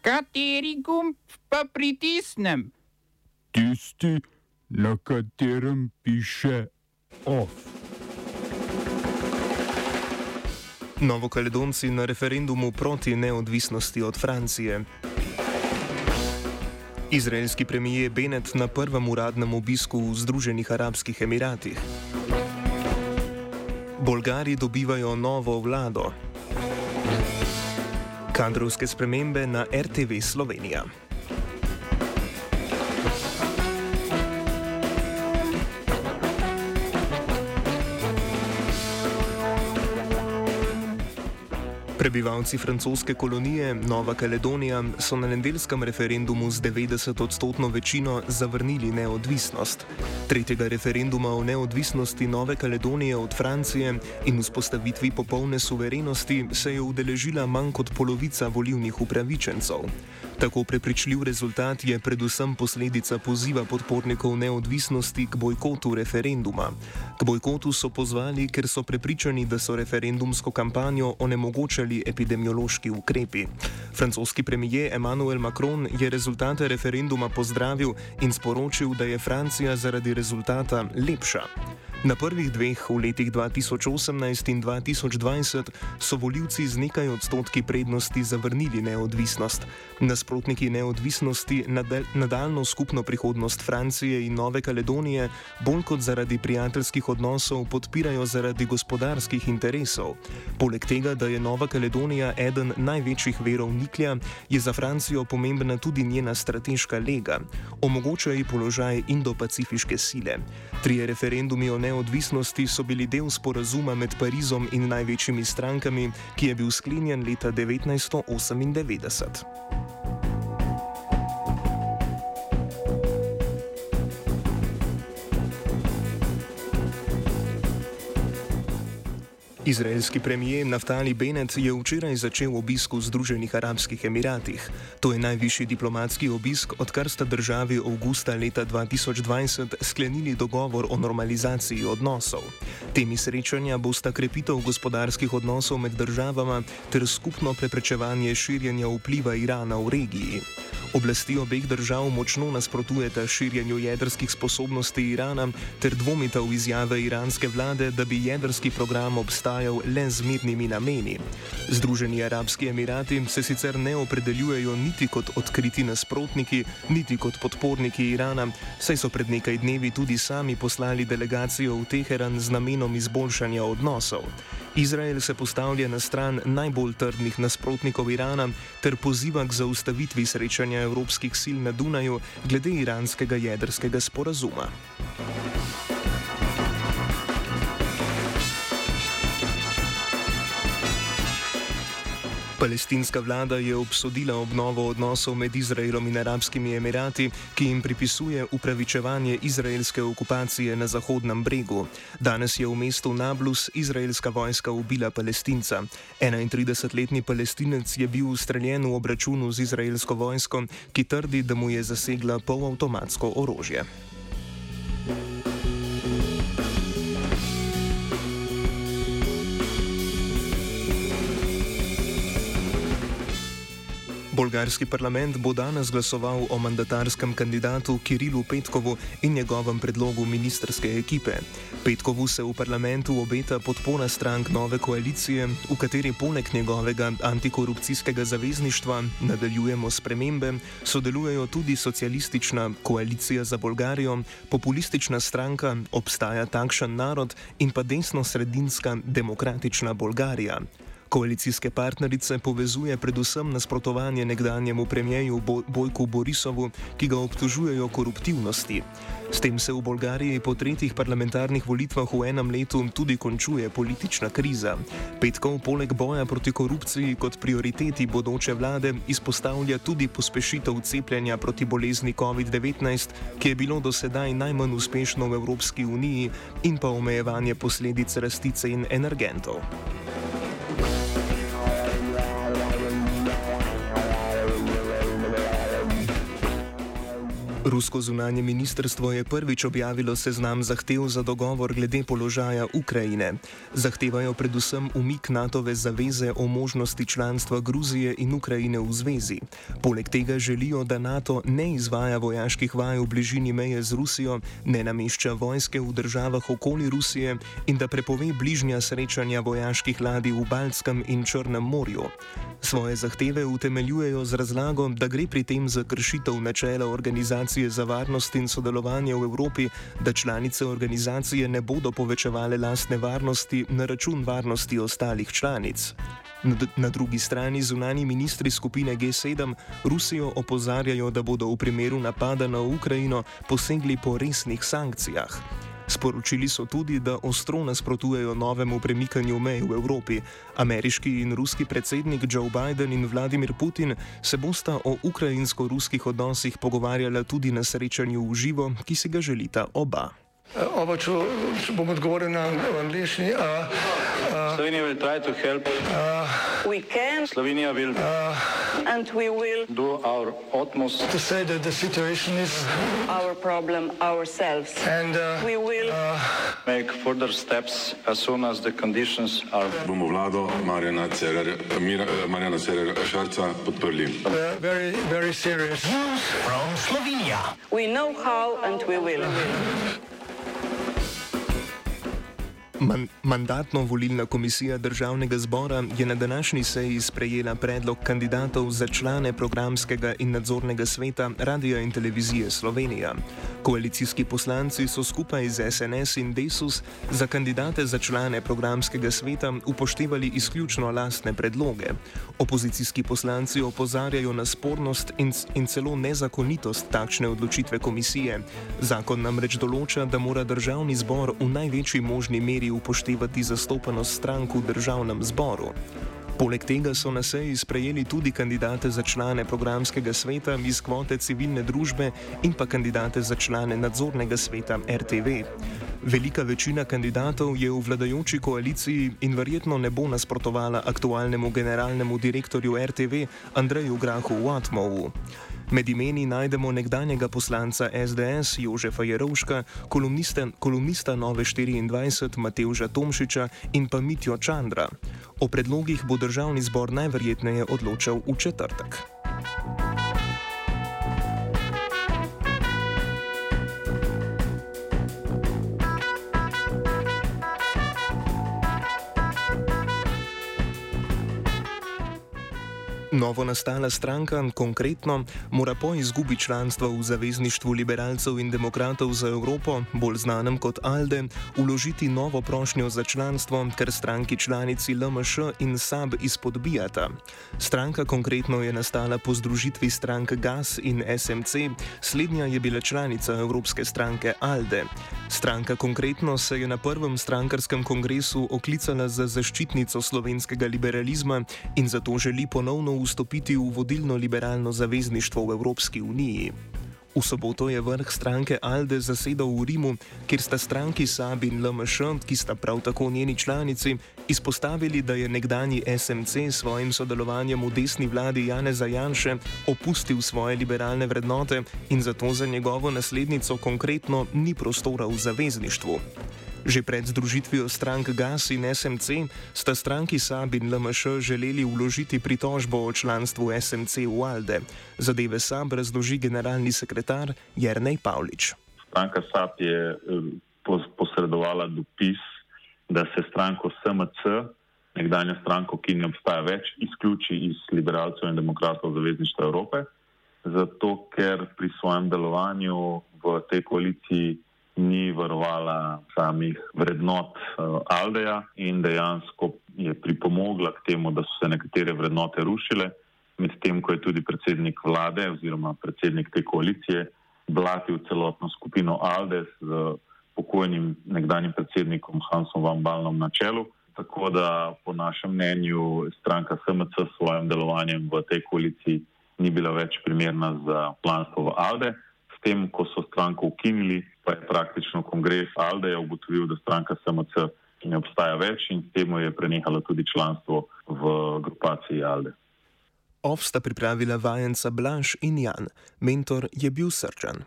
Kateri gumb pa pritisnem? Tisti, na katerem piše OF. Novokaledonci na referendumu proti neodvisnosti od Francije. Izraelski premijer Benet na prvem uradnem obisku v Združenih arabskih emiratih. Bolgari dobivajo novo vlado. Kadrovske spremembe na RTV Slovenija. Prebivalci francoske kolonije Nova Kaledonija so na nedeljskem referendumu z 90-odstotno večino zavrnili neodvisnost. Tretjega referenduma o neodvisnosti Nove Kaledonije od Francije in vzpostavitvi popolne suverenosti se je udeležila manj kot polovica volivnih upravičencev. Tako prepričljiv rezultat je predvsem posledica poziva podpornikov neodvisnosti k bojkotu referenduma. K bojkotu so pozvali, ker so prepričani, da so referendumsko kampanjo onemogočali epidemiološki ukrepi. Francoski premijer Emmanuel Macron je rezultate referenduma pozdravil in sporočil, da je Francija zaradi rezultata lepša. Na prvih dveh v letih 2018 in 2020 so voljivci z nekaj odstotki prednosti zavrnili neodvisnost. Nasprotniki neodvisnosti nadaljno skupno prihodnost Francije in Nove Kaledonije bolj kot zaradi prijateljskih odnosov podpirajo zaradi gospodarskih interesov. Poleg tega, da je Nova Kaledonija eden največjih verov niklja, je za Francijo pomembna tudi njena strateška lega. Omogoča ji položaj Indo-Pacifiške sile. Trije referendumi o neodvisnosti neodvisnosti so bili del sporazuma med Parizom in največjimi strankami, ki je bil sklenjen leta 1998. Izraelski premijer Naftali Bennett je včeraj začel obisk v Združenih arabskih emiratih. To je najvišji diplomatski obisk, odkar sta državi avgusta leta 2020 sklenili dogovor o normalizaciji odnosov. Temi srečanja bosta krepitev gospodarskih odnosov med državama ter skupno preprečevanje širjenja vpliva Irana v regiji. Oblasti obeh držav močno nasprotujeta širjenju jedrskih sposobnosti Irana ter dvomita v izjave iranske vlade, da bi jedrski program obstajal le z mirnimi nameni. Združeni arabski emirati se sicer ne opredeljujejo niti kot odkriti nasprotniki, niti kot podporniki Irana, saj so pred nekaj dnevi tudi sami poslali delegacijo v Teheran z namenom izboljšanja odnosov. Izrael se postavlja na stran najbolj trdnih nasprotnikov Irana ter poziva k zaustavitvi srečanja evropskih sil na Dunaju glede iranskega jedrskega sporazuma. Palestinska vlada je obsodila obnovo odnosov med Izraelom in Arabskimi Emirati, ki jim pripisuje upravičevanje izraelske okupacije na Zahodnem bregu. Danes je v mestu Nablus izraelska vojska ubila palestinca. 31-letni palestinec je bil ustreljen v obračunu z izraelsko vojsko, ki trdi, da mu je zasegla polavtomatsko orožje. Bolgarski parlament bo danes glasoval o mandatarskem kandidatu Kirilu Petkovu in njegovem predlogu ministerske ekipe. Petkovu se v parlamentu obeta podpora strank nove koalicije, v kateri poleg njegovega antikorupcijskega zavezništva nadaljujemo spremembe, sodelujejo tudi socialistična koalicija za Bolgarijo, populistična stranka Obstaja takšen narod in pa desno-sredinska demokratična Bolgarija. Koalicijske partnerice povezuje predvsem nasprotovanje nekdanjemu premijeju Bojku Borisovu, ki ga obtožujejo koruptivnosti. S tem se v Bolgariji po tretjih parlamentarnih volitvah v enem letu tudi končuje politična kriza. Petkov poleg boja proti korupciji kot prioriteti bodoče vlade izpostavlja tudi pospešitev cepljenja proti bolezni COVID-19, ki je bilo do sedaj najmanj uspešno v Evropski uniji, in pa omejevanje posledic rasti cen energentov. Rusko zunanje ministrstvo je prvič objavilo seznam zahtev za dogovor glede položaja Ukrajine. Zahtevajo predvsem umik NATO-ve zaveze o možnosti članstva Gruzije in Ukrajine v zvezi. Poleg tega želijo, da NATO ne izvaja vojaških vaj v bližini meje z Rusijo, ne namešča vojske v državah okoli Rusije in da prepove bližnja srečanja vojaških ladij v Baltskem in Črnem morju. Svoje zahteve utemeljujejo z razlago, da gre pri tem za kršitev načela organizacije. Za varnost in sodelovanje v Evropi, da članice organizacije ne bodo povečevale lastne varnosti na račun varnosti ostalih članic. Na drugi strani zunani ministri skupine G7 Rusijo opozarjajo, da bodo v primeru napada na Ukrajino posegli po resnih sankcijah. Sporočili so tudi, da ostro nasprotujejo novemu premikanju mej v Evropi. Ameriški in ruski predsednik Joe Biden in Vladimir Putin se bosta o ukrajinsko-ruskih odnosih pogovarjala tudi na srečanju v živo, ki si ga želita oba. Oba, če bom odgovoril na angliški. Slovenija bo poskušala pomagati. Slovenija bo naredila svoj utmost, da bo rekla, da je situacija naš problem, sami. In bomo naredili nadaljnje korake, as soon as the conditions are. Bomo vlado Marjana Cererera Šarca podprli. Very, very serious. News from Slovenija. We know how and we will. Man, Mandatno-volilna komisija državnega zbora je na današnji seji sprejela predlog kandidatov za člane programskega in nadzornega sveta Radia in Televizije Slovenija. Koalicijski poslanci so skupaj z SNS in Desus za kandidate za člane programskega sveta upoštevali izključno lastne predloge. Opozicijski poslanci opozarjajo na spornost in, in celo nezakonitost takšne odločitve komisije. Zakon namreč določa, da mora državni zbor v največji možni meri upoštevati zastopanost strank v državnem zboru. Poleg tega so na seji sprejeli tudi kandidate za člane programskega sveta iz kvote civilne družbe in pa kandidate za člane nadzornega sveta RTV. Velika večina kandidatov je v vladajoči koaliciji in verjetno ne bo nasprotovala aktualnemu generalnemu direktorju RTV Andreju Grahu Watmovu. Med imeni najdemo nekdanjega poslanca SDS Jožefa Jerovška, kolumnista Nove 24 Mateuža Tomšiča in pa Mitjo Čandra. O predlogih bo državni zbor najverjetneje odločal v četrtek. Novo nastala stranka, konkretno, mora po izgubi članstva v Zavezništvu liberalcev in demokratov za Evropo, bolj znanem kot ALDE, uložiti novo prošnjo za članstvo, ker stranki članici LMŠ in SAB izpodbijata. Stranka konkretno je nastala po združitvi strank GAS in SMC, slednja je bila članica Evropske stranke ALDE. Stranka konkretno se je na prvem strankarskem kongresu oklicala za zaščitnico slovenskega liberalizma in zato želi ponovno vstopiti v vodilno liberalno zavezništvo v Evropski uniji. V soboto je vrh stranke Alde zasedal v Rimu, kjer sta stranki Sabi in LMŠ, ki sta prav tako njeni članici, izpostavili, da je nekdani SMC s svojim sodelovanjem v desni vladi Janeza Janše opustil svoje liberalne vrednote in zato za njegovo naslednico konkretno ni prostora v zavezništvu. Že pred združitvijo strank GAS in SMC sta stranki SAB in LMŠ želeli vložiti pritožbo o članstvu SMC v ALDE. Zadeve SAB razloži generalni sekretar Jrnej Pavlič. Stranka SAB je posredovala dopis, da se stranko SMC, nekdanja stranko, ki ne obstaja več, izključi iz liberalcev in demokratov Zavezništva Evrope, zato ker pri svojem delovanju v tej koaliciji ni varovala samih vrednot uh, Aldeja in dejansko je pripomogla k temu, da so se nekatere vrednote rušile, medtem ko je tudi predsednik vlade oziroma predsednik te koalicije blatil celotno skupino Alde z pokojnim nekdanjim predsednikom Hansom Van Balnom na čelu. Tako da po našem mnenju stranka SMC s svojim delovanjem v tej koaliciji ni bila več primerna za planstvo v Alde. S tem, ko so stranko ukinili, pa je praktično kongres Aldeja ugotovil, da stranka SMC ne obstaja več in s tem je prenehalo tudi članstvo v grupaciji Alde. Ovsta pripravila vajenca Blaž in Jan, mentor je bil srčan.